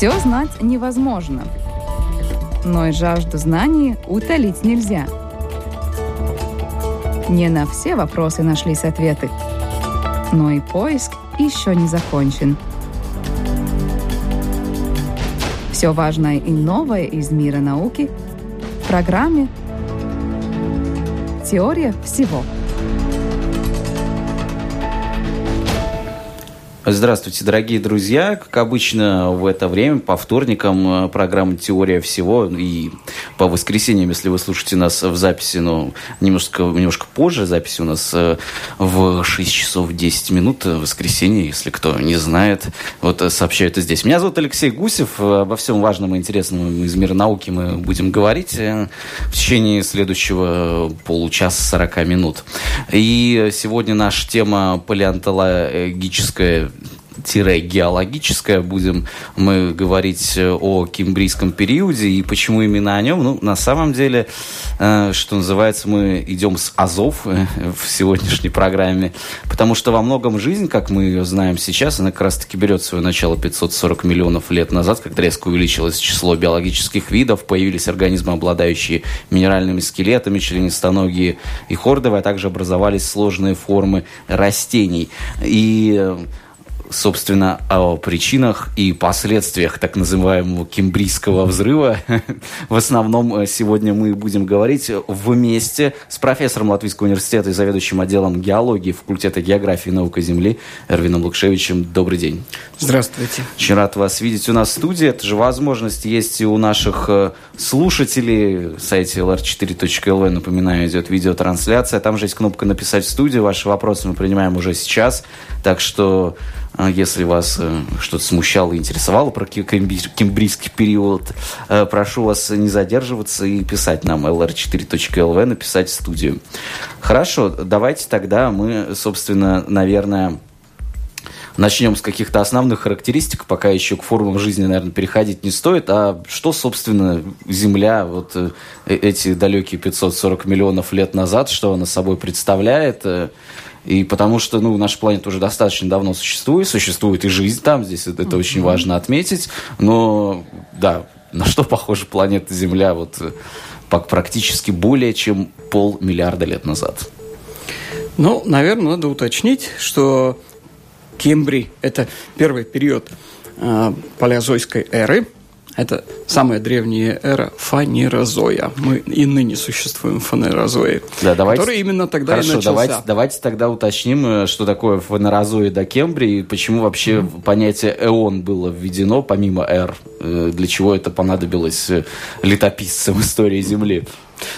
Все знать невозможно, но и жажду знаний утолить нельзя. Не на все вопросы нашлись ответы, но и поиск еще не закончен. Все важное и новое из мира науки в программе «Теория всего». Здравствуйте, дорогие друзья. Как обычно, в это время по вторникам э, программа «Теория всего» и по воскресеньям, если вы слушаете нас в записи, но немножко, немножко позже, записи у нас э, в 6 часов 10 минут, в воскресенье, если кто не знает, вот э, сообщаю это здесь. Меня зовут Алексей Гусев. Обо всем важном и интересном из мира науки мы будем говорить в течение следующего получаса 40 минут. И сегодня наша тема палеонтологическая геологическое. Будем мы говорить э, о кембрийском периоде и почему именно о нем. Ну, на самом деле, э, что называется, мы идем с азов э, в сегодняшней программе, потому что во многом жизнь, как мы ее знаем сейчас, она как раз-таки берет свое начало 540 миллионов лет назад, когда резко увеличилось число биологических видов, появились организмы, обладающие минеральными скелетами, членистоногие и хордовые, а также образовались сложные формы растений. И собственно, о причинах и последствиях так называемого кембрийского взрыва. В основном э, сегодня мы будем говорить вместе с профессором Латвийского университета и заведующим отделом геологии факультета географии и наука Земли Эрвином Лукшевичем. Добрый день. Здравствуйте. Очень рад вас видеть у нас в студии. Это же возможность есть и у наших э, слушателей. В сайте lr4.lv, напоминаю, идет видеотрансляция. Там же есть кнопка «Написать в студию». Ваши вопросы мы принимаем уже сейчас. Так что если вас э, что-то смущало интересовало про кембрийский период, э, прошу вас не задерживаться и писать нам lr4.lv, написать в студию. Хорошо, давайте тогда мы, собственно, наверное, начнем с каких-то основных характеристик, пока еще к формам жизни, наверное, переходить не стоит. А что, собственно, Земля, вот э, эти далекие 540 миллионов лет назад, что она собой представляет? И потому что, ну, наша планета уже достаточно давно существует, существует и жизнь там, здесь это, это очень важно отметить. Но, да, на что похожа планета Земля вот э, практически более чем полмиллиарда лет назад? Ну, наверное, надо уточнить, что Кембрий – это первый период э, палеозойской эры – это самая древняя эра фанерозоя. Мы и ныне существуем в фанерозое, да, давайте, который именно тогда хорошо, и начался. Давайте, давайте тогда уточним, э, что такое фанерозоя до Кембрии, и почему вообще mm-hmm. понятие эон было введено, помимо эр, э, для чего это понадобилось э, летописцам истории Земли.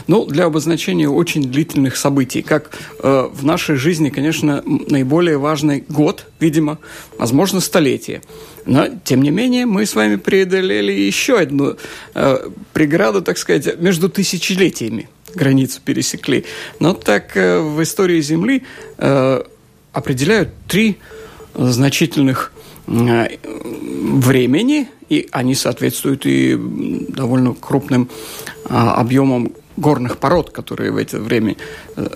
Ну, для обозначения очень длительных событий. Как э, в нашей жизни, конечно, наиболее важный год, видимо, возможно, столетие. Но, тем не менее, мы с вами преодолели еще одну э, преграду, так сказать, между тысячелетиями. Границу пересекли. Но так э, в истории Земли э, определяют три значительных э, времени, и они соответствуют и довольно крупным а, объемам горных пород, которые в это время э,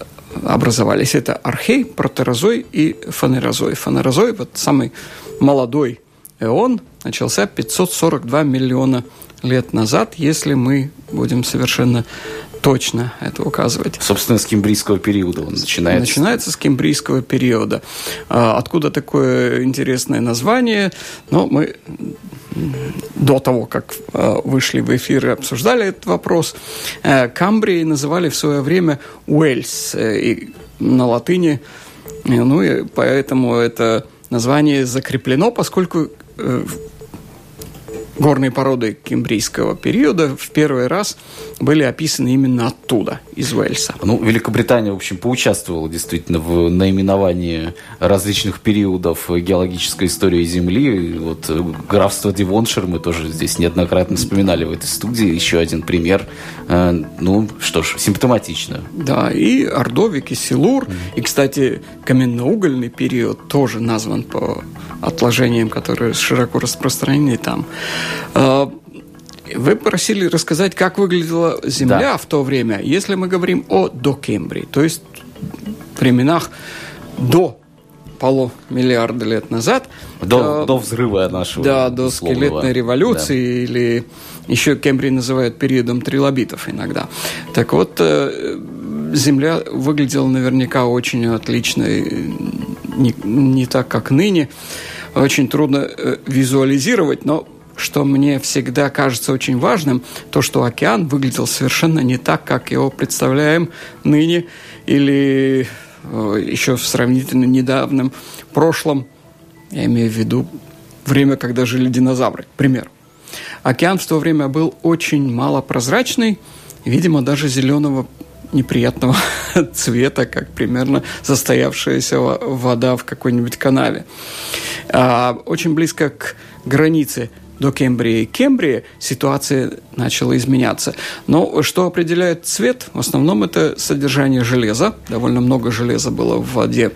образовались. Это архей, протерозой и фанерозой. Фанерозой, вот самый молодой эон, начался 542 миллиона лет назад, если мы будем совершенно точно это указывать. Собственно, с кембрийского периода он начинается. Начинается с кембрийского периода. А откуда такое интересное название? Ну, мы до того, как э, вышли в эфир и обсуждали этот вопрос, э, Камбрией называли в свое время Уэльс э, и на латыни. Ну и поэтому это название закреплено, поскольку горные породы кембрийского периода в первый раз были описаны именно оттуда, из Уэльса. Ну, Великобритания, в общем, поучаствовала действительно в наименовании различных периодов геологической истории Земли. Вот э, графство Дивоншир мы тоже здесь неоднократно вспоминали в этой студии. Еще один пример. Э, ну, что ж, симптоматично. Да, и Ордовик, и Силур. Mm. И, кстати, каменноугольный период тоже назван по отложениям, которые широко распространены там. Э, вы просили рассказать, как выглядела Земля да. в то время, если мы говорим о докембрии, то есть временах до полумиллиарда лет назад. До, э, до взрыва нашего. Да, до скелетной революции, да. или еще Кембрий называют периодом трилобитов иногда. Так вот, э, Земля выглядела наверняка очень отлично, не, не так, как ныне. Очень трудно э, визуализировать, но что мне всегда кажется очень важным, то, что океан выглядел совершенно не так, как его представляем ныне или э, еще в сравнительно недавнем прошлом. Я имею в виду время, когда жили динозавры, к примеру. Океан в то время был очень малопрозрачный, видимо, даже зеленого неприятного цвета, как примерно застоявшаяся вода в какой-нибудь канаве. А, очень близко к границе до Кембрии и Кембрии ситуация начала изменяться. Но что определяет цвет? В основном это содержание железа. Довольно много железа было в воде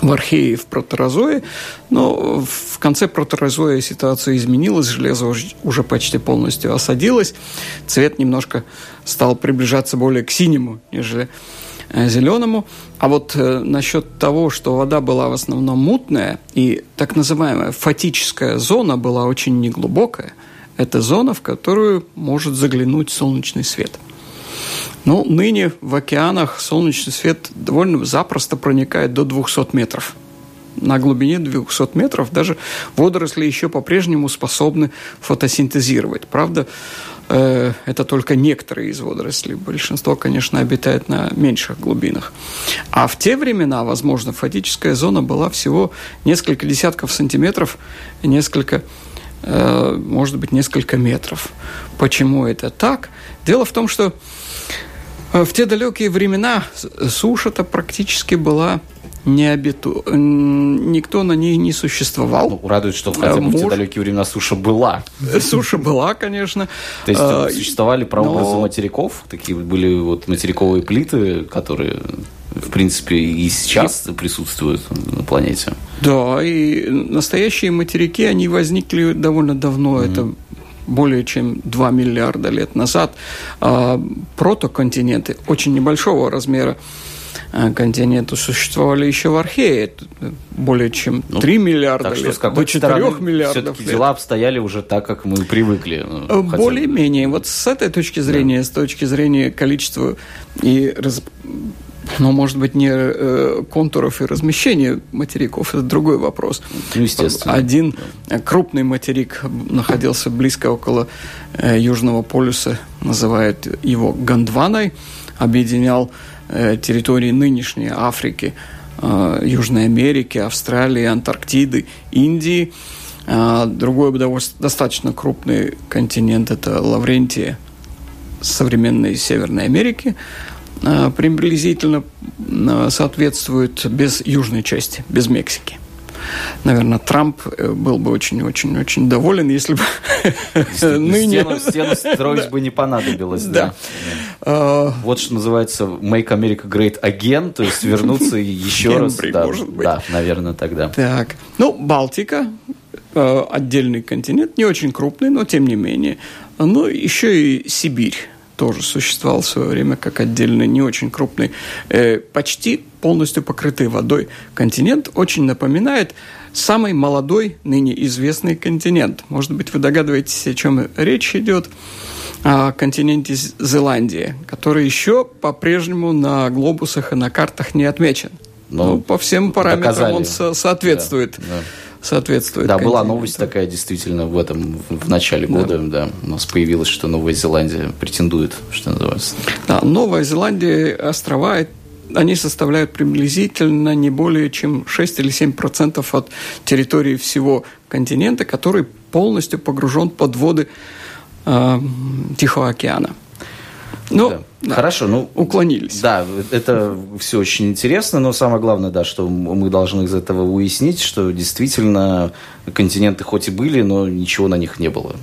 в архее в протерозое, но в конце протерозоя ситуация изменилась, железо уже почти полностью осадилось, цвет немножко стал приближаться более к синему, нежели зеленому. А вот э, насчет того, что вода была в основном мутная, и так называемая фатическая зона была очень неглубокая, это зона, в которую может заглянуть солнечный свет. Ну, ныне в океанах солнечный свет довольно запросто проникает до 200 метров. На глубине 200 метров даже водоросли еще по-прежнему способны фотосинтезировать. Правда, Э, это только некоторые из водорослей. Большинство, конечно, обитает на меньших глубинах. А в те времена, возможно, фатическая зона была всего несколько десятков сантиметров несколько э, может быть, несколько метров. Почему это так? Дело в том, что э, в те далекие времена суша-то практически была не обиту... Никто на ней не существовал. Ну, радует, что хотя бы Муж... в те далекие времена суша была. Суша была, конечно. То есть а, существовали прообразы материков, такие были вот материковые плиты, которые в принципе, и сейчас и... присутствуют на планете. Да, и настоящие материки, они возникли довольно давно. Mm-hmm. Это более чем 2 миллиарда лет назад. А протоконтиненты очень небольшого размера Э, континенту существовали еще в Архее более чем 3 ну, миллиарда так лет, что с до 4 миллиардов лет. дела обстояли уже так, как мы привыкли. Ну, э, более-менее. Вот с этой точки зрения, да. с точки зрения количества и раз... Но, может быть, не э, контуров и размещения материков, это другой вопрос. Ну, естественно. Один крупный материк находился близко около э, Южного полюса, называют его Гондваной, объединял Э, территории нынешней Африки, э, Южной Америки, Австралии, Антарктиды, Индии. А другой достаточно крупный континент – это Лаврентия, современной Северной Америки, э, приблизительно соответствует без южной части, без Мексики наверное, Трамп э, был бы очень-очень-очень доволен, если бы ныне... Стену строить бы не понадобилось, да. Вот что называется Make America Great Again, то есть вернуться еще раз. Да, наверное, тогда. Так, ну, Балтика, э, отдельный континент, не очень крупный, но тем не менее. Ну, еще и Сибирь тоже существовал в свое время как отдельный, не очень крупный, э, почти полностью покрытый водой континент, очень напоминает самый молодой ныне известный континент. Может быть, вы догадываетесь, о чем речь идет о континенте Зеландии, который еще по-прежнему на глобусах и на картах не отмечен. Но ну, по всем параметрам доказали. он со соответствует. Да, да соответствует. Да, была новость такая действительно в этом, в начале года, да. да, у нас появилось, что Новая Зеландия претендует, что называется. Да, Новая Зеландия, острова, они составляют приблизительно не более чем 6 или 7 процентов от территории всего континента, который полностью погружен под воды э, Тихого океана. Ну, да. Да. Хорошо, ну... Уклонились. Да, это все очень интересно, но самое главное, да, что мы должны из этого уяснить, что действительно континенты хоть и были, но ничего на них не было.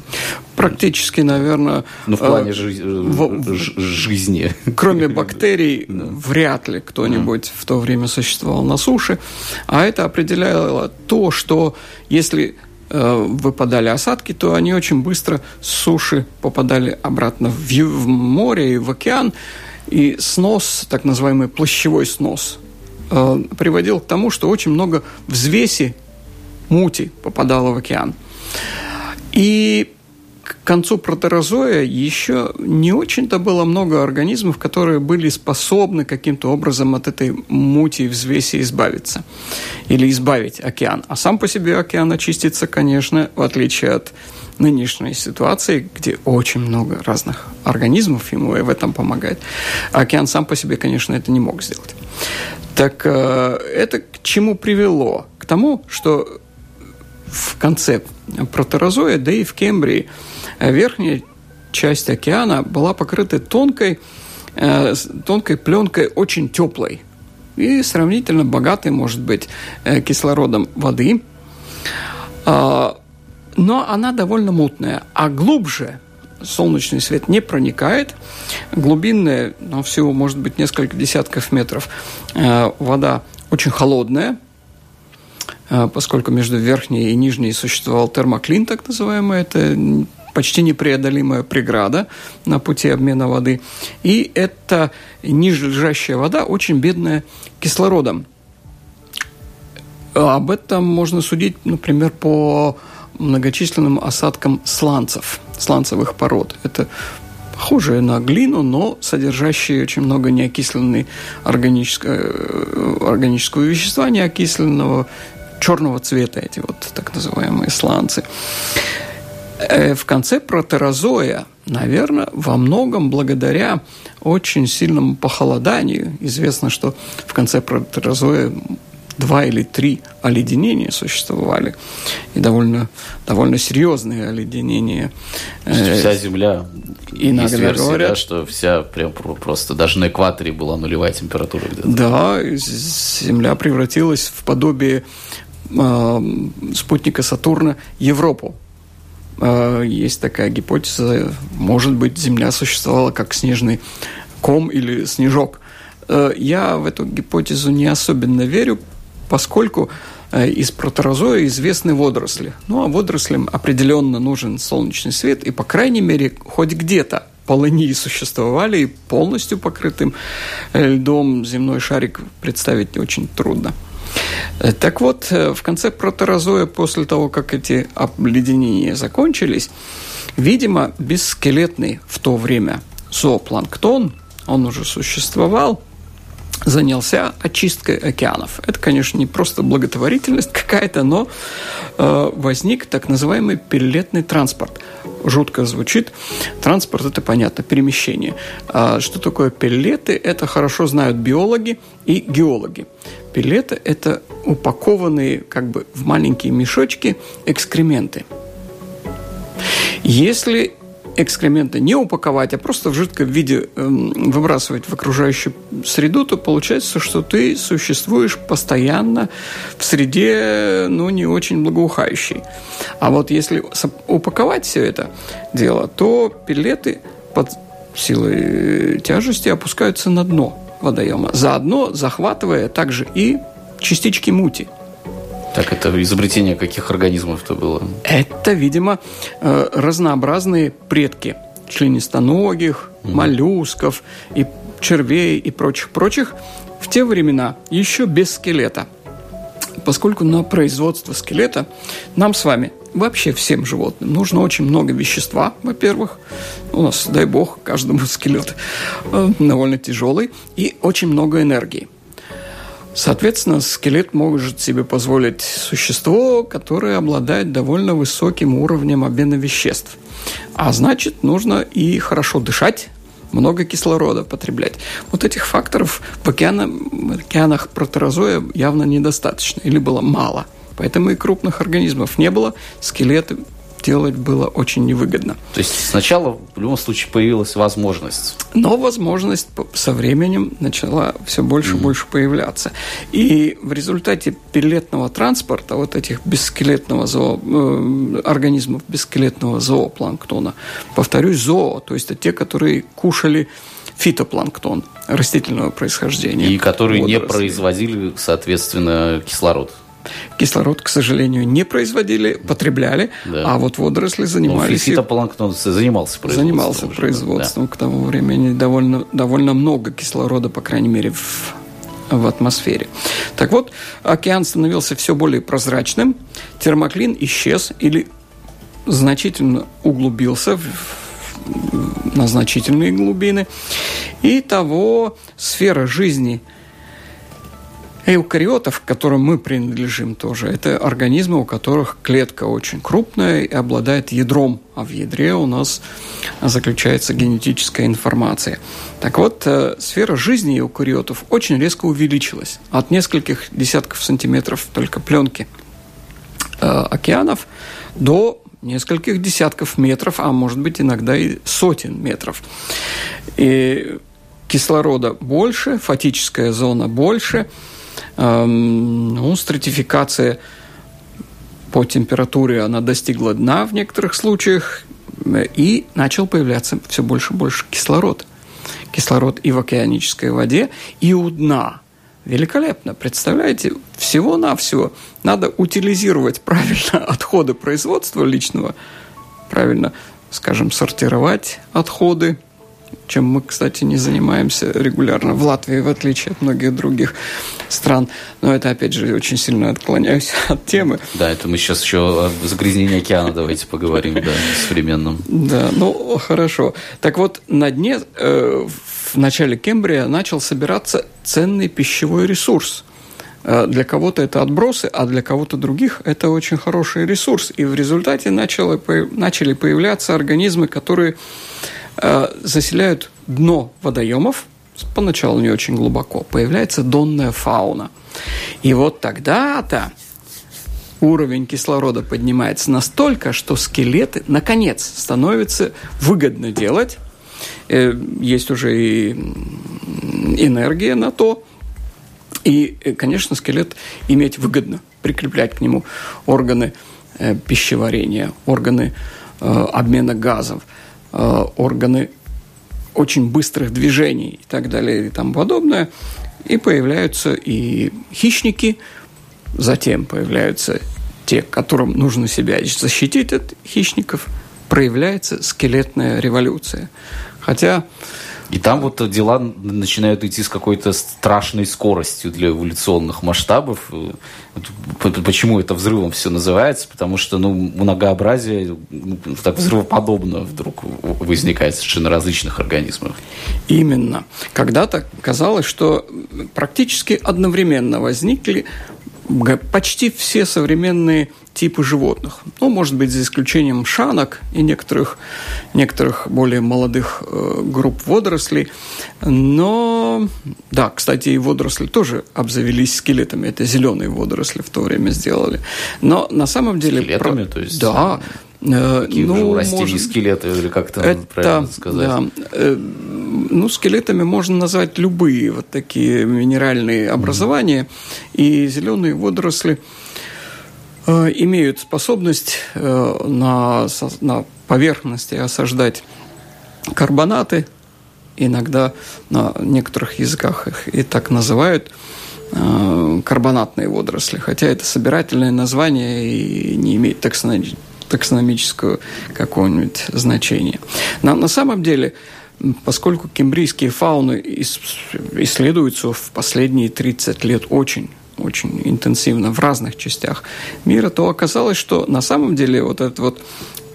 Практически, наверное... Ну, в плане э, жи- в, жизни. Кроме бактерий, да. вряд ли кто-нибудь mm. в то время существовал на суше. А это определяло то, что если Э, выпадали осадки, то они очень быстро с суши попадали обратно в, в море и в океан. И снос, так называемый плащевой снос э, приводил к тому, что очень много взвеси мути попадало в океан. И к концу протерозоя еще не очень-то было много организмов, которые были способны каким-то образом от этой мути и взвеси избавиться или избавить океан. А сам по себе океан очистится, конечно, в отличие от нынешней ситуации, где очень много разных организмов ему в этом помогает. А океан сам по себе, конечно, это не мог сделать. Так э, это к чему привело? К тому, что в конце протерозоя, да и в Кембрии, верхняя часть океана была покрыта тонкой, э, тонкой пленкой, очень теплой и сравнительно богатой, может быть, э, кислородом воды. А, но она довольно мутная. А глубже солнечный свет не проникает. Глубинная, ну, всего, может быть, несколько десятков метров, э, вода очень холодная, э, поскольку между верхней и нижней существовал термоклин, так называемый, это почти непреодолимая преграда на пути обмена воды. И эта ниже лежащая вода очень бедная кислородом. Об этом можно судить, например, по многочисленным осадкам сланцев, сланцевых пород. Это похожие на глину, но содержащие очень много неокисленной органического, органического вещества, неокисленного черного цвета, эти вот так называемые сланцы. Э, в конце протерозоя, наверное, во многом благодаря очень сильному похолоданию, известно, что в конце протерозоя два или три оледенения существовали, и довольно, довольно серьезные оледенения. Вся Земля, иногда есть версия, говорят, да, что вся прям просто даже на экваторе была нулевая температура где-то. Да, Земля превратилась в подобие э, спутника Сатурна Европу. Э, есть такая гипотеза, может быть, Земля существовала как снежный ком или снежок. Э, я в эту гипотезу не особенно верю, поскольку э, из протерозоя известны водоросли. Ну, а водорослям определенно нужен солнечный свет, и, по крайней мере, хоть где-то полыньи существовали, и полностью покрытым э, льдом земной шарик представить очень трудно. Э, так вот, в конце протерозоя, после того, как эти обледенения закончились, видимо, бесскелетный в то время зоопланктон, он уже существовал, занялся очисткой океанов. Это, конечно, не просто благотворительность какая-то, но э, возник так называемый пеллетный транспорт. Жутко звучит. Транспорт – это, понятно, перемещение. А что такое пеллеты? Это хорошо знают биологи и геологи. Пеллеты – это упакованные как бы в маленькие мешочки экскременты. Если экскременты не упаковать, а просто в жидком виде э, выбрасывать в окружающую среду, то получается, что ты существуешь постоянно в среде, ну, не очень благоухающей. А вот если упаковать все это дело, то пилеты под силой тяжести опускаются на дно водоема, заодно захватывая также и частички мути – так это изобретение каких организмов-то было? Это, видимо, э, разнообразные предки членистоногих, угу. моллюсков и червей и прочих-прочих в те времена еще без скелета. Поскольку на производство скелета нам с вами, вообще всем животным, нужно очень много вещества, во-первых. У нас, дай бог, каждому скелет э, довольно тяжелый. И очень много энергии – Соответственно, скелет может себе позволить существо, которое обладает довольно высоким уровнем обмена веществ. А значит, нужно и хорошо дышать, много кислорода потреблять. Вот этих факторов в, океана, в океанах протерозоя явно недостаточно или было мало. Поэтому и крупных организмов не было, скелеты делать было очень невыгодно. То есть сначала в любом случае появилась возможность. Но возможность со временем начала все больше и mm-hmm. больше появляться. И в результате пилетного транспорта вот этих бесскелетного зоо, э, организмов бесскелетного зоопланктона, повторюсь, зоо, то есть это те, которые кушали фитопланктон растительного происхождения. И которые водоросли. не производили, соответственно, кислород. Кислород, к сожалению, не производили, потребляли, да. а вот водоросли занимались... Ну, фитопланктон занимался производством. Занимался уже, производством. Да. К тому времени довольно, довольно много кислорода, по крайней мере, в в атмосфере. Так вот, океан становился все более прозрачным, термоклин исчез или значительно углубился в, на значительные глубины, и того сфера жизни – эукариотов, к которым мы принадлежим тоже, это организмы, у которых клетка очень крупная и обладает ядром, а в ядре у нас заключается генетическая информация. Так вот, э, сфера жизни эукариотов очень резко увеличилась. От нескольких десятков сантиметров только пленки э, океанов до нескольких десятков метров, а может быть иногда и сотен метров. И кислорода больше, фатическая зона больше – ну, стратификация по температуре, она достигла дна в некоторых случаях, и начал появляться все больше и больше кислород. Кислород и в океанической воде, и у дна. Великолепно. Представляете, всего-навсего надо утилизировать правильно отходы производства личного, правильно, скажем, сортировать отходы, чем мы, кстати, не занимаемся регулярно в Латвии, в отличие от многих других стран. Но это, опять же, очень сильно отклоняюсь от темы. Да, это мы сейчас еще о загрязнении океана давайте поговорим, да, современном. Да, ну, хорошо. Так вот, на дне э, в начале Кембрия начал собираться ценный пищевой ресурс э, – для кого-то это отбросы, а для кого-то других это очень хороший ресурс. И в результате начало, начали появляться организмы, которые заселяют дно водоемов, поначалу не очень глубоко, появляется донная фауна. И вот тогда-то уровень кислорода поднимается настолько, что скелеты, наконец, становится выгодно делать. Э, есть уже и энергия на то. И, э, конечно, скелет иметь выгодно, прикреплять к нему органы пищеварения, органы обмена газов – Э, органы очень быстрых движений и так далее и тому подобное. И появляются и хищники, затем появляются те, которым нужно себя защитить от хищников, проявляется скелетная революция. Хотя и там вот дела начинают идти с какой-то страшной скоростью для эволюционных масштабов. Почему это взрывом все называется? Потому что ну, многообразие ну, так взрывоподобно вдруг возникает совершенно различных организмов. Именно. Когда-то казалось, что практически одновременно возникли почти все современные типы животных. Ну, может быть, за исключением шанок и некоторых, некоторых более молодых э, групп водорослей. Но, да, кстати, и водоросли тоже обзавелись скелетами. Это зеленые водоросли в то время сделали. Но на самом деле... Скелетами, про... то есть? Да. Э, Какие ну, растения может... скелеты, или как это, это правильно сказать? Да. Э, ну, скелетами можно назвать любые вот такие минеральные образования. Mm-hmm. И зеленые водоросли Э, имеют способность на, на поверхности осаждать карбонаты, иногда на некоторых языках их и так называют карбонатные водоросли, хотя это собирательное название и не имеет таксономического какого-нибудь значения. Но на самом деле, поскольку кембрийские фауны исследуются в последние 30 лет очень очень интенсивно в разных частях мира, то оказалось, что на самом деле вот этот вот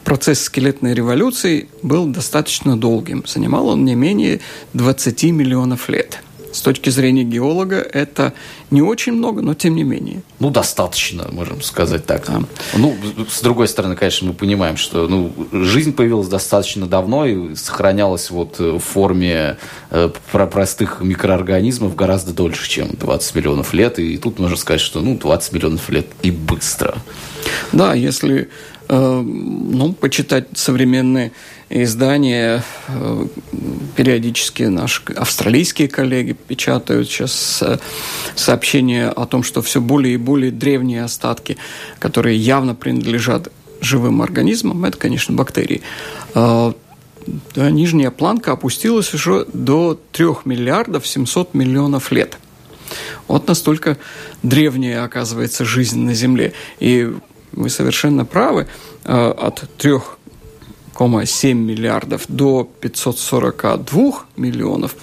процесс скелетной революции был достаточно долгим. Занимал он не менее 20 миллионов лет – с точки зрения геолога это не очень много, но тем не менее. Ну, достаточно, можем сказать так. Да. Ну, с другой стороны, конечно, мы понимаем, что ну, жизнь появилась достаточно давно и сохранялась вот в форме э, простых микроорганизмов гораздо дольше, чем 20 миллионов лет. И тут можно сказать, что ну, 20 миллионов лет и быстро. Да, если э, ну, почитать современные издания. Э, периодически наши австралийские коллеги печатают сейчас э, сообщения о том, что все более и более древние остатки, которые явно принадлежат живым организмам, это, конечно, бактерии. Э, нижняя планка опустилась уже до 3 миллиардов 700 миллионов лет. Вот настолько древняя оказывается жизнь на Земле. И вы совершенно правы, от трех 1,7 миллиардов до 542 миллионов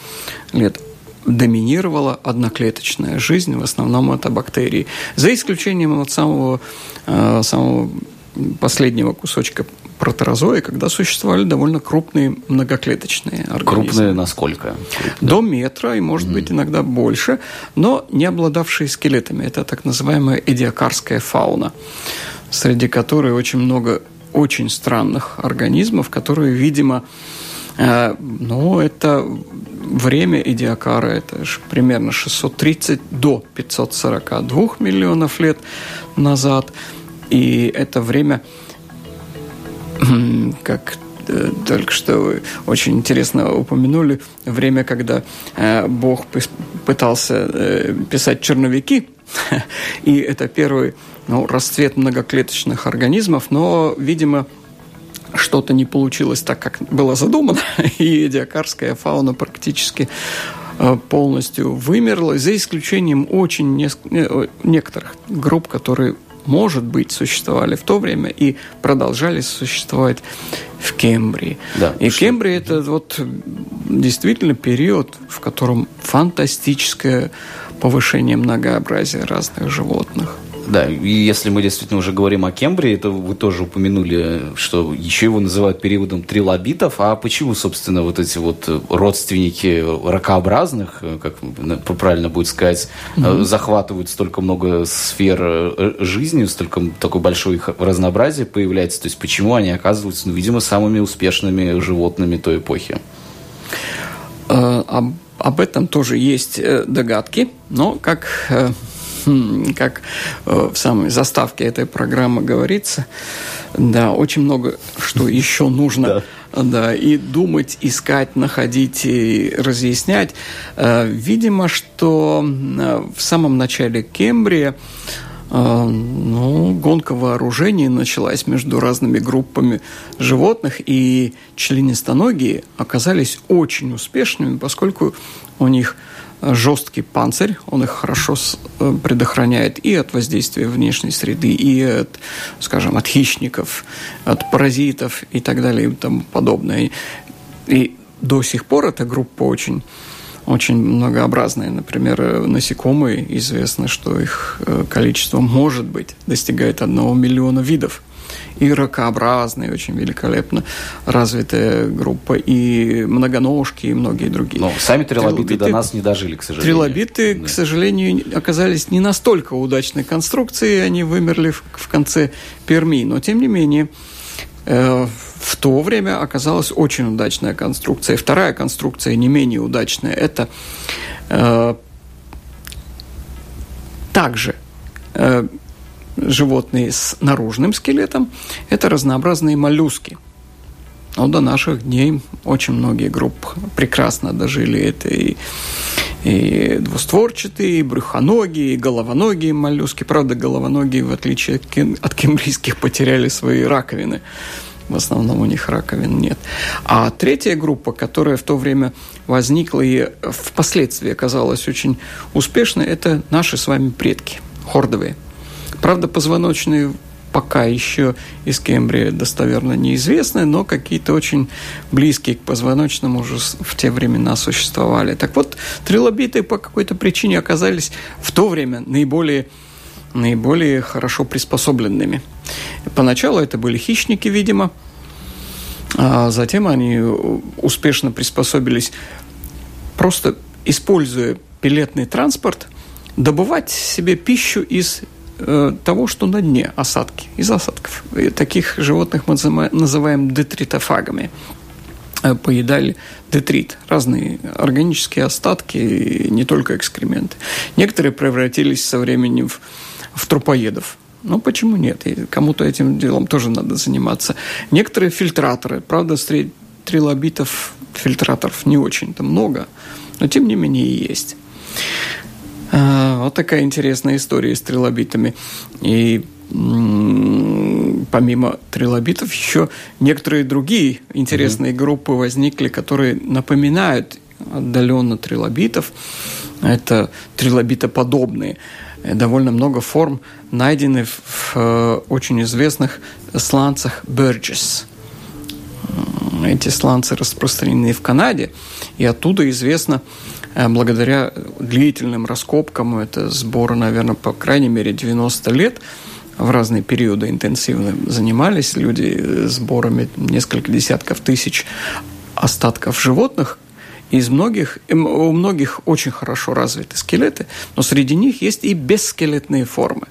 лет доминировала одноклеточная жизнь, в основном это бактерии. За исключением от самого, э, самого последнего кусочка протерозоя, когда существовали довольно крупные многоклеточные организмы. Крупные насколько? До метра и, может mm. быть, иногда больше, но не обладавшие скелетами. Это так называемая эдиакарская фауна, среди которой очень много очень странных организмов, которые, видимо, э, ну, это время Идиакара, это примерно 630 до 542 миллионов лет назад. И это время, как э, только что вы очень интересно упомянули, время, когда э, Бог пытался писать черновики, и это первый ну, расцвет многоклеточных организмов, но, видимо, что-то не получилось так, как было задумано, и диакарская фауна практически э, полностью вымерла, за исключением очень не, некоторых групп, которые, может быть, существовали в то время и продолжали существовать в Кембрии. Да, и что? Кембрия – это вот действительно период, в котором фантастическое повышение многообразия разных животных – да, и если мы действительно уже говорим о Кембрии, то вы тоже упомянули, что еще его называют периодом трилобитов. А почему, собственно, вот эти вот родственники ракообразных, как правильно будет сказать, mm-hmm. захватывают столько много сфер э, жизни, столько такое большое их разнообразие появляется? То есть почему они оказываются, ну, видимо, самыми успешными животными той эпохи? Э, об, этом тоже есть э, догадки, но как Хм, как э, в самой заставке этой программы говорится, да, очень много что еще нужно да, и думать, искать, находить и разъяснять. Э, видимо, что э, в самом начале Кембрия ну, гонка вооружений началась между разными группами животных, и членистоногие оказались очень успешными, поскольку у них жесткий панцирь, он их хорошо э, предохраняет и от воздействия внешней среды, и от, скажем, от хищников, от паразитов и так далее и тому подобное. И до сих пор эта группа очень очень многообразные. Например, э, насекомые, известно, что их э, количество, может быть, достигает одного миллиона видов и ракообразные, очень великолепно развитая группа, и многоножки, и многие другие. Но сами трилобиты, трилобиты до нас не дожили, к сожалению. Трилобиты, да. к сожалению, оказались не настолько удачной конструкцией, они вымерли в, в конце Перми, но тем не менее в то время оказалась очень удачная конструкция. Вторая конструкция, не менее удачная, это э, также э, животные с наружным скелетом – это разнообразные моллюски. Но до наших дней очень многие группы прекрасно дожили. Это и, и двустворчатые, и брюхоногие, и головоногие моллюски. Правда, головоногие, в отличие от, кем, от кембрийских, потеряли свои раковины. В основном у них раковин нет. А третья группа, которая в то время возникла и впоследствии оказалась очень успешной, это наши с вами предки, хордовые – Правда, позвоночные пока еще из Кембрия достоверно неизвестны, но какие-то очень близкие к позвоночному уже в те времена существовали. Так вот, трилобиты по какой-то причине оказались в то время наиболее наиболее хорошо приспособленными. Поначалу это были хищники, видимо, а затем они успешно приспособились, просто используя пилетный транспорт, добывать себе пищу из того, что на дне осадки, из осадков. И таких животных мы называем детритофагами э, поедали детрит, разные органические остатки, не только экскременты. Некоторые превратились со временем в, в трупоедов. Ну, почему нет? Кому-то этим делом тоже надо заниматься. Некоторые фильтраторы, правда, среди трилобитов фильтраторов не очень-то много, но тем не менее есть. А, вот такая интересная история с трилобитами. И помимо трилобитов еще некоторые другие интересные mm-hmm. группы возникли, которые напоминают отдаленно трилобитов. Это трилобитоподобные. Довольно много форм найдены в, в э, очень известных сланцах Burgess. Эти сланцы распространены в Канаде, и оттуда известно э, благодаря длительным раскопкам, это сборы, наверное, по крайней мере 90 лет, в разные периоды интенсивно занимались люди э, сборами несколько десятков тысяч остатков животных, из многих, у многих очень хорошо развиты скелеты, но среди них есть и бесскелетные формы.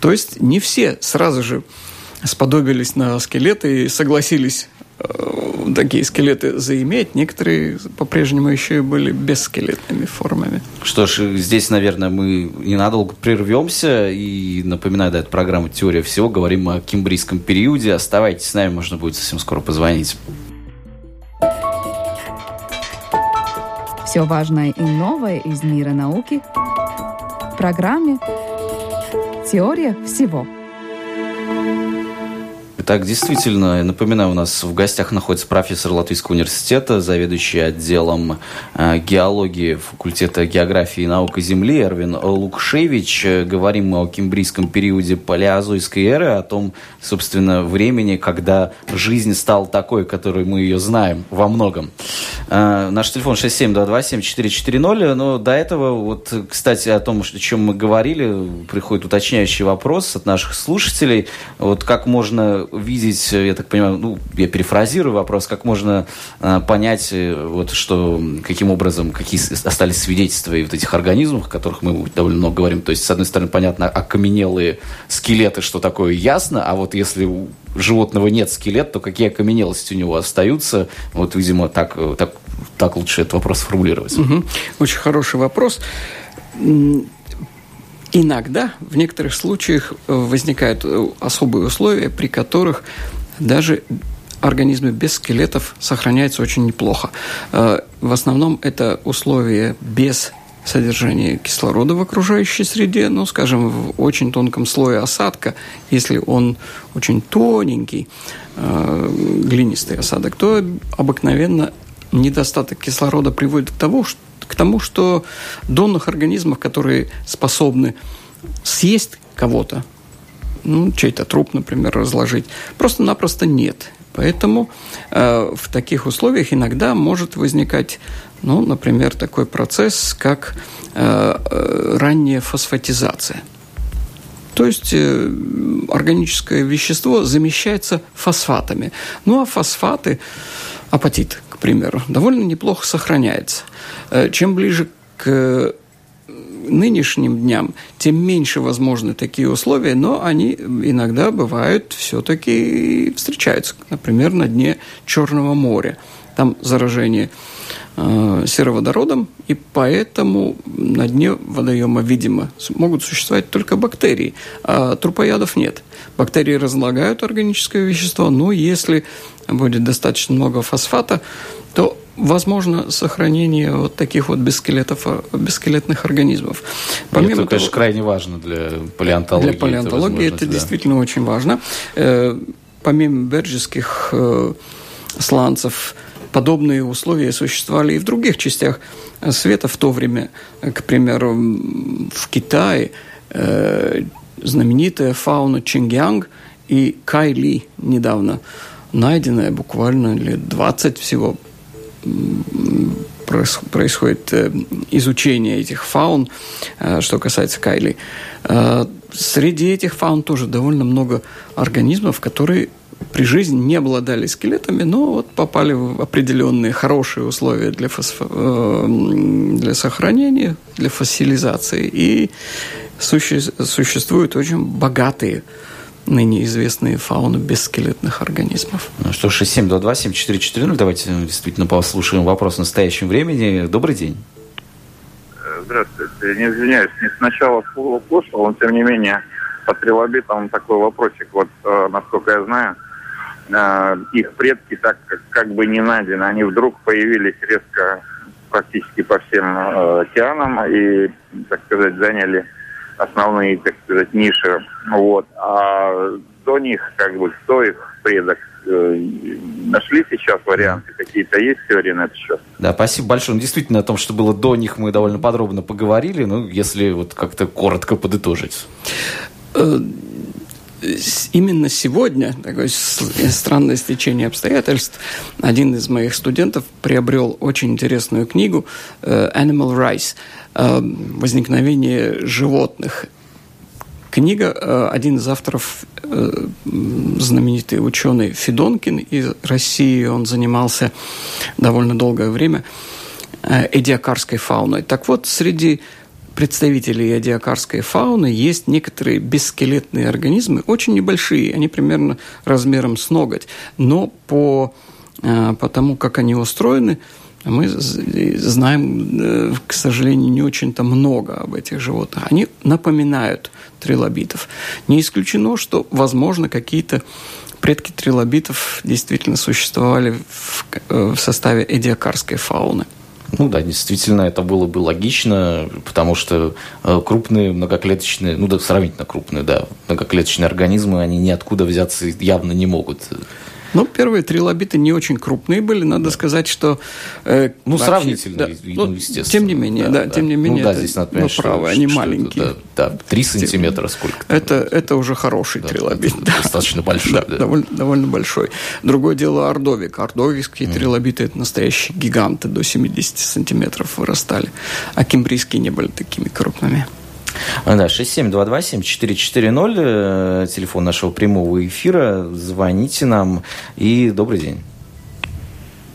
То есть не все сразу же сподобились на скелеты и согласились э, такие скелеты заиметь. Некоторые по-прежнему еще и были бесскелетными формами. Что ж, здесь, наверное, мы ненадолго прервемся. И напоминаю, да, это программа «Теория всего». Говорим о кембрийском периоде. Оставайтесь с нами, можно будет совсем скоро позвонить. Все важное и новое из мира науки в программе «Теория всего». Так, действительно, напоминаю, у нас в гостях находится профессор Латвийского университета, заведующий отделом э, геологии факультета географии и наук Земли Эрвин Лукшевич. Говорим мы о кембрийском периоде палеозойской эры, о том, собственно, времени, когда жизнь стала такой, которой мы ее знаем во многом. Э, наш телефон 67227440, но до этого, вот, кстати, о том, о чем мы говорили, приходит уточняющий вопрос от наших слушателей. Вот как можно видеть, я так понимаю, ну, я перефразирую вопрос, как можно э, понять, вот, что, каким образом, какие остались свидетельства и вот этих организмов, о которых мы довольно много говорим. То есть, с одной стороны, понятно, окаменелые скелеты, что такое, ясно, а вот если у животного нет скелета, то какие окаменелости у него остаются? Вот, видимо, так, э, так, так лучше этот вопрос сформулировать. Угу. Очень хороший вопрос. Иногда, в некоторых случаях, э, возникают э, особые условия, при которых даже организмы без скелетов сохраняются очень неплохо. Э, в основном это условия без содержания кислорода в окружающей среде, ну, скажем, в очень тонком слое осадка, если он очень тоненький, глинистый осадок, то обыкновенно недостаток кислорода приводит к тому, что к тому, что донных организмов, которые способны съесть кого-то, ну, чей-то труп, например, разложить, просто-напросто нет. Поэтому э, в таких условиях иногда может возникать, ну, например, такой процесс, как э, э ранняя фосфатизация. То есть э, органическое вещество замещается фосфатами. Ну а фосфаты, апатит, примеру, довольно неплохо сохраняется. Э, чем ближе к нынешним дням, тем меньше возможны такие условия, но они иногда бывают все-таки встречаются. Например, на дне Черного моря. Там заражение э, сероводородом, и поэтому на дне водоема, видимо, могут существовать только бактерии, а трупоядов нет. Бактерии разлагают органическое вещество, но если будет достаточно много фосфата, то возможно сохранение вот таких вот бесскелетов, бесскелетных организмов. Помимо это, того, конечно, крайне важно для палеонтологии. Для палеонтологии это, это да. действительно очень важно. Э, помимо берджеских э, сланцев, подобные условия существовали и в других частях света в то время. К примеру, в Китае э, знаменитая фауна Чингянг и Кайли недавно найденная буквально лет 20 всего происходит э, изучение этих фаун, э, что касается Кайли. Среди этих фаун тоже довольно много организмов, которые при жизни не обладали скелетами, но вот попали в определенные хорошие условия для, фосфо... для сохранения, для фасилизации. И суще... существуют очень богатые ныне известные фауны бесскелетных организмов. Ну что, 67227440, давайте действительно послушаем вопрос в настоящем времени. Добрый день. Здравствуйте. Не извиняюсь, не сначала слушал, но тем не менее по трилобитам такой вопросик. Вот, э, насколько я знаю, э, их предки так как, как бы не найдены. Они вдруг появились резко практически по всем э, океанам и, так сказать, заняли основные, так сказать, ниши. Вот. А до них, как бы, кто их предок, э, нашли сейчас варианты какие-то, есть теории на этот счет? Да, спасибо большое. Ну, действительно, о том, что было до них, мы довольно подробно поговорили, ну, если вот как-то коротко подытожить. Именно сегодня, такое странное стечение обстоятельств, один из моих студентов приобрел очень интересную книгу э, «Animal Rights» э, «Возникновение животных». Книга, э, один из авторов, знаменитый ученый Федонкин из России, он занимался довольно долгое время эдиакарской фауной. Так вот, среди представителей адиакарской фауны есть некоторые бесскелетные организмы, очень небольшие, они примерно размером с ноготь, но по, э, по тому, как они устроены, мы знаем, э, к сожалению, не очень-то много об этих животных. Они напоминают трилобитов. Не исключено, что, возможно, какие-то предки трилобитов действительно существовали в, э, в составе эдиакарской фауны. Ну да, действительно, это было бы логично, потому что э, крупные многоклеточные, ну да, сравнительно крупные, да, многоклеточные организмы, они ниоткуда взяться явно не могут. Ну, первые три лобита не очень крупные были, надо да. сказать, что... Э, ну, вообще, сравнительно, да, ну, естественно. Тем не менее, да, да, да. тем не менее, ну, да, здесь надо понять, ну, правы, они что маленькие. Это, да, да, 3 сантиметра сколько это, это уже хороший да, трилобит. Да. Достаточно большой. Да, да. Довольно, довольно большой. Другое дело ордовик. Ордовикские mm. трилобиты – это настоящие гиганты, до 70 сантиметров вырастали. А кембрийские не были такими крупными. Да, 67227440, э, телефон нашего прямого эфира. Звоните нам и добрый день.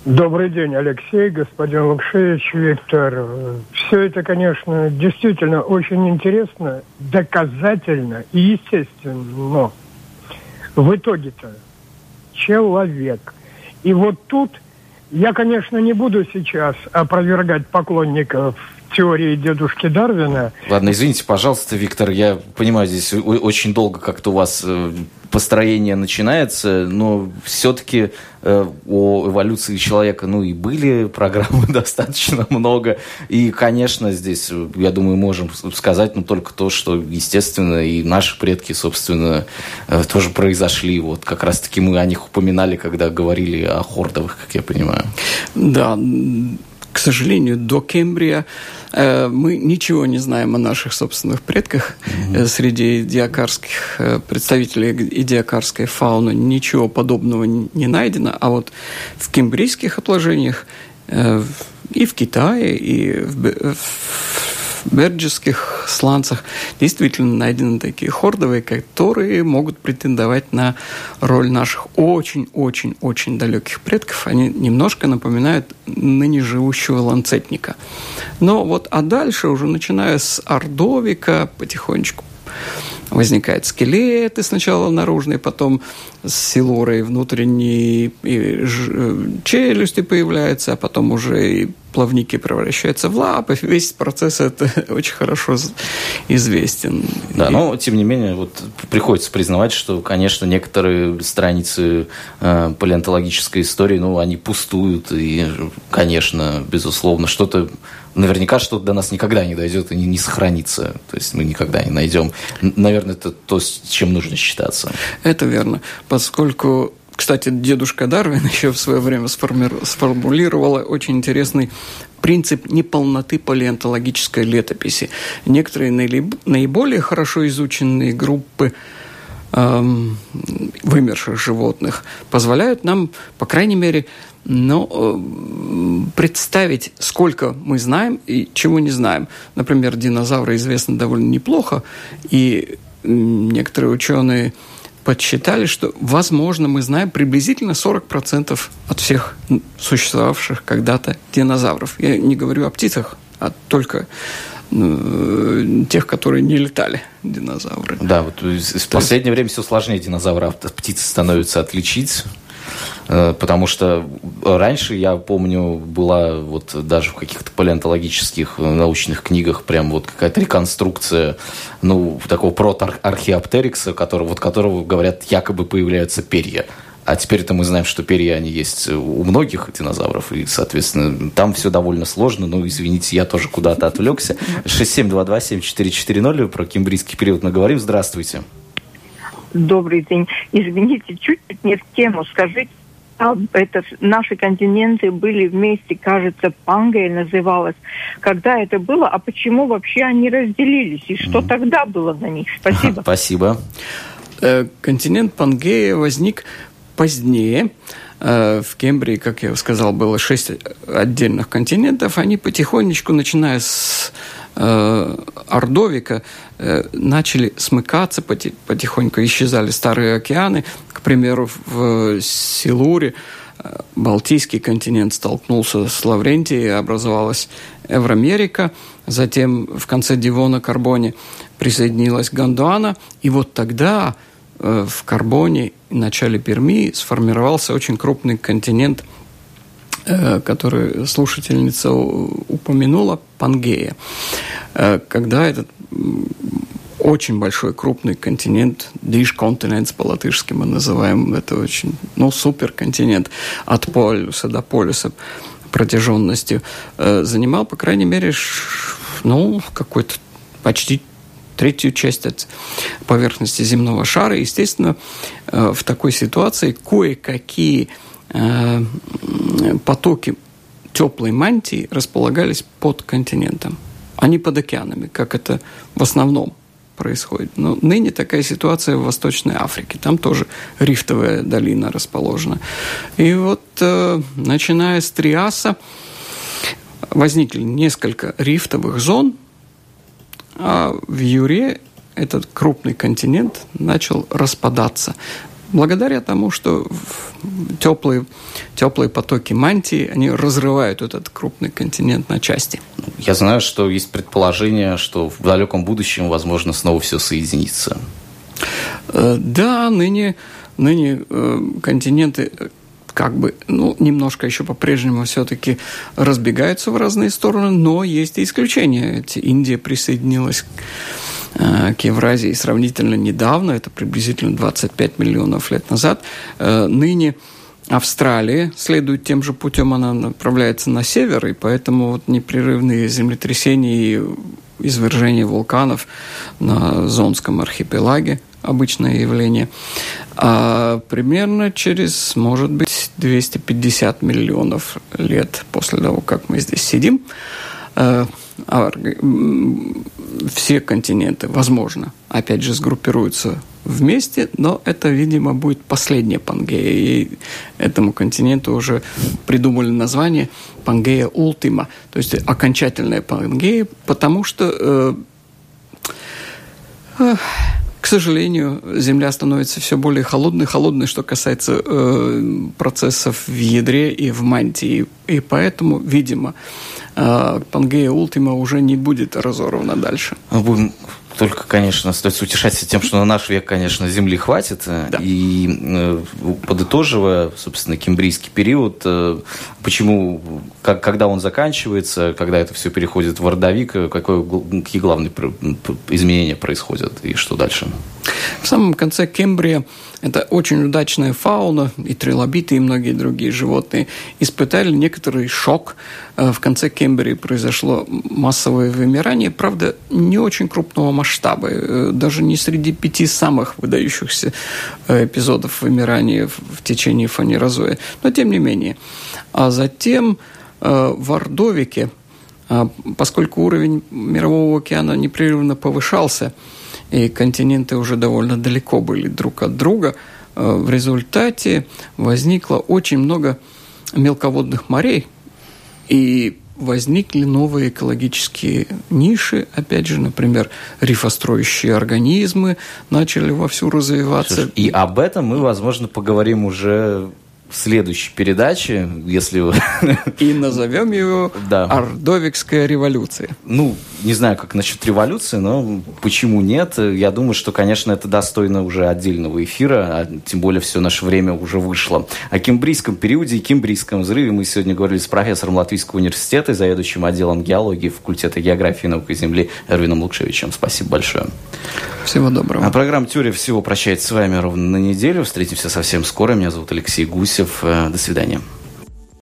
Добрый день, Алексей, господин Лукшевич, Виктор. Все это, конечно, действительно очень интересно, доказательно и естественно. Но в итоге-то человек. И вот тут я, конечно, не буду сейчас опровергать поклонников теории дедушки Дарвина. Ладно, извините, пожалуйста, Виктор, я понимаю, здесь очень долго как-то у вас э, построение начинается, но все-таки э, о эволюции человека, ну и были программы достаточно много, и, конечно, здесь, я думаю, можем сказать, ну только то, что, естественно, и наши предки, собственно, э, тоже произошли, вот как раз-таки мы о них упоминали, когда говорили о хордовых, как я понимаю. Да, сожалению, до Кембрия э, мы ничего не знаем о наших собственных предках. Mm-hmm. Среди диакарских э, представителей идиакарской фауны ничего подобного не найдено. А вот в кембрийских отложениях и в Китае, и в, берджеских сланцах действительно найдены такие хордовые, которые могут претендовать на роль наших очень-очень-очень далеких предков. Они немножко напоминают ныне живущего ланцетника. Но вот, а дальше уже начиная с Ордовика потихонечку возникают скелеты сначала наружные, потом с силурой внутренние и э, челюсти появляются, а потом уже и плавники превращаются в лапы. Весь процесс это очень хорошо известен. Да, и... но тем не менее вот приходится признавать, что, конечно, некоторые страницы э, палеонтологической истории, ну, они пустуют, и, конечно, безусловно, что-то наверняка что-то до нас никогда не дойдет и не, не сохранится. То есть мы никогда не найдем. Наверное, это то, с чем нужно считаться. Это верно. Поскольку кстати, дедушка Дарвин еще в свое время сформулировал очень интересный принцип неполноты палеонтологической летописи. Некоторые наиболее хорошо изученные группы эм, вымерших животных позволяют нам, по крайней мере, ну, э, представить, сколько мы знаем и чего не знаем. Например, динозавры известны довольно неплохо, и некоторые ученые подсчитали, что, возможно, мы знаем приблизительно 40% от всех существовавших когда-то динозавров. Я не говорю о птицах, а только э, тех, которые не летали, динозавры. Да, вот в последнее время все сложнее динозавров от птиц становится отличить. Э, потому что раньше, я помню, была вот даже в каких-то палеонтологических э, научных книгах прям вот какая-то реконструкция, ну, такого протоархеоптерикса, которого, вот которого, говорят, якобы появляются перья. А теперь-то мы знаем, что перья, они есть у многих динозавров, и, соответственно, там все довольно сложно. Ну, извините, я тоже куда-то отвлекся. 67227440, про кембрийский период мы говорим. Здравствуйте. Добрый день. Извините, чуть не в тему. Скажите, а это, наши континенты были вместе, кажется, Пангая называлась. Когда это было, а почему вообще они разделились? И что mm. тогда было на них? Спасибо. Спасибо. Э, континент Пангея возник позднее. Э, в Кембрии, как я сказал, было шесть отдельных континентов. Они потихонечку, начиная с Ордовика, начали смыкаться, потихоньку исчезали старые океаны. К примеру, в Силуре Балтийский континент столкнулся с Лаврентией, образовалась Евроамерика, затем в конце Дивона Карбоне присоединилась Гондуана, и вот тогда э, в Карбоне в начале Перми сформировался очень крупный континент, э, который слушательница упомянула, Пангея. Э, когда этот очень большой, крупный континент, Диш континент по-латышски мы называем, это очень, ну, суперконтинент от полюса до полюса протяженностью, э, занимал, по крайней мере, ну, какой-то почти третью часть от поверхности земного шара. Естественно, э, в такой ситуации кое-какие э, потоки теплой мантии располагались под континентом, а не под океанами, как это в основном происходит. Но ныне такая ситуация в Восточной Африке. Там тоже рифтовая долина расположена. И вот э, начиная с Триаса возникли несколько рифтовых зон, а в Юре этот крупный континент начал распадаться благодаря тому, что теплые, теплые потоки мантии, они разрывают этот крупный континент на части. Я знаю, что есть предположение, что в далеком будущем, возможно, снова все соединится. Э, да, ныне, ныне э, континенты как бы, ну, немножко еще по-прежнему все-таки разбегаются в разные стороны, но есть и исключения. Индия присоединилась Э, к Евразии сравнительно недавно, это приблизительно 25 миллионов лет назад. Э, ныне Австралия следует тем же путем, она направляется на север, и поэтому вот непрерывные землетрясения и извержения вулканов на Зонском архипелаге обычное явление. А примерно через, может быть, 250 миллионов лет после того, как мы здесь сидим, э, все континенты, возможно, опять же, сгруппируются вместе, но это, видимо, будет последняя Пангея. И этому континенту уже придумали название Пангея Ултима, то есть окончательная Пангея, потому что э, э, к сожалению, Земля становится все более холодной, холодной, что касается э, процессов в ядре и в мантии. И поэтому, видимо, э, Пангея Ултима уже не будет разорвана дальше. Мы будем только, конечно, стоит утешаться тем, что на наш век, конечно, Земли хватит. Да. И э, подытоживая, собственно, кембрийский период, э, почему, как, когда он заканчивается, когда это все переходит в Ордовик, какое, какие главные изменения происходят и что дальше? В самом конце Кембрия это очень удачная фауна, и трилобиты, и многие другие животные испытали некоторый шок. Э, в конце Кембрии произошло массовое вымирание, правда, не очень крупного масштаба, э, даже не среди пяти самых выдающихся э, эпизодов вымирания в течение фанерозоя, но тем не менее. А затем в Ордовике, поскольку уровень Мирового океана непрерывно повышался, и континенты уже довольно далеко были друг от друга. Э, в результате возникло очень много мелководных морей, и возникли новые экологические ниши, опять же, например, рифостроящие организмы начали вовсю развиваться. И об этом мы, возможно, поговорим уже в следующей передаче, если вы... И назовем его да. «Ордовикская революция». Ну, не знаю, как насчет революции, но почему нет? Я думаю, что, конечно, это достойно уже отдельного эфира, а тем более все наше время уже вышло. О кембрийском периоде и кембрийском взрыве мы сегодня говорили с профессором Латвийского университета, заведующим отделом геологии факультета географии и науки Земли Эрвином Лукшевичем. Спасибо большое. Всего доброго. А программа «Теория всего» прощается с вами ровно на неделю. Встретимся совсем скоро. Меня зовут Алексей Гусев. Э, до свидания.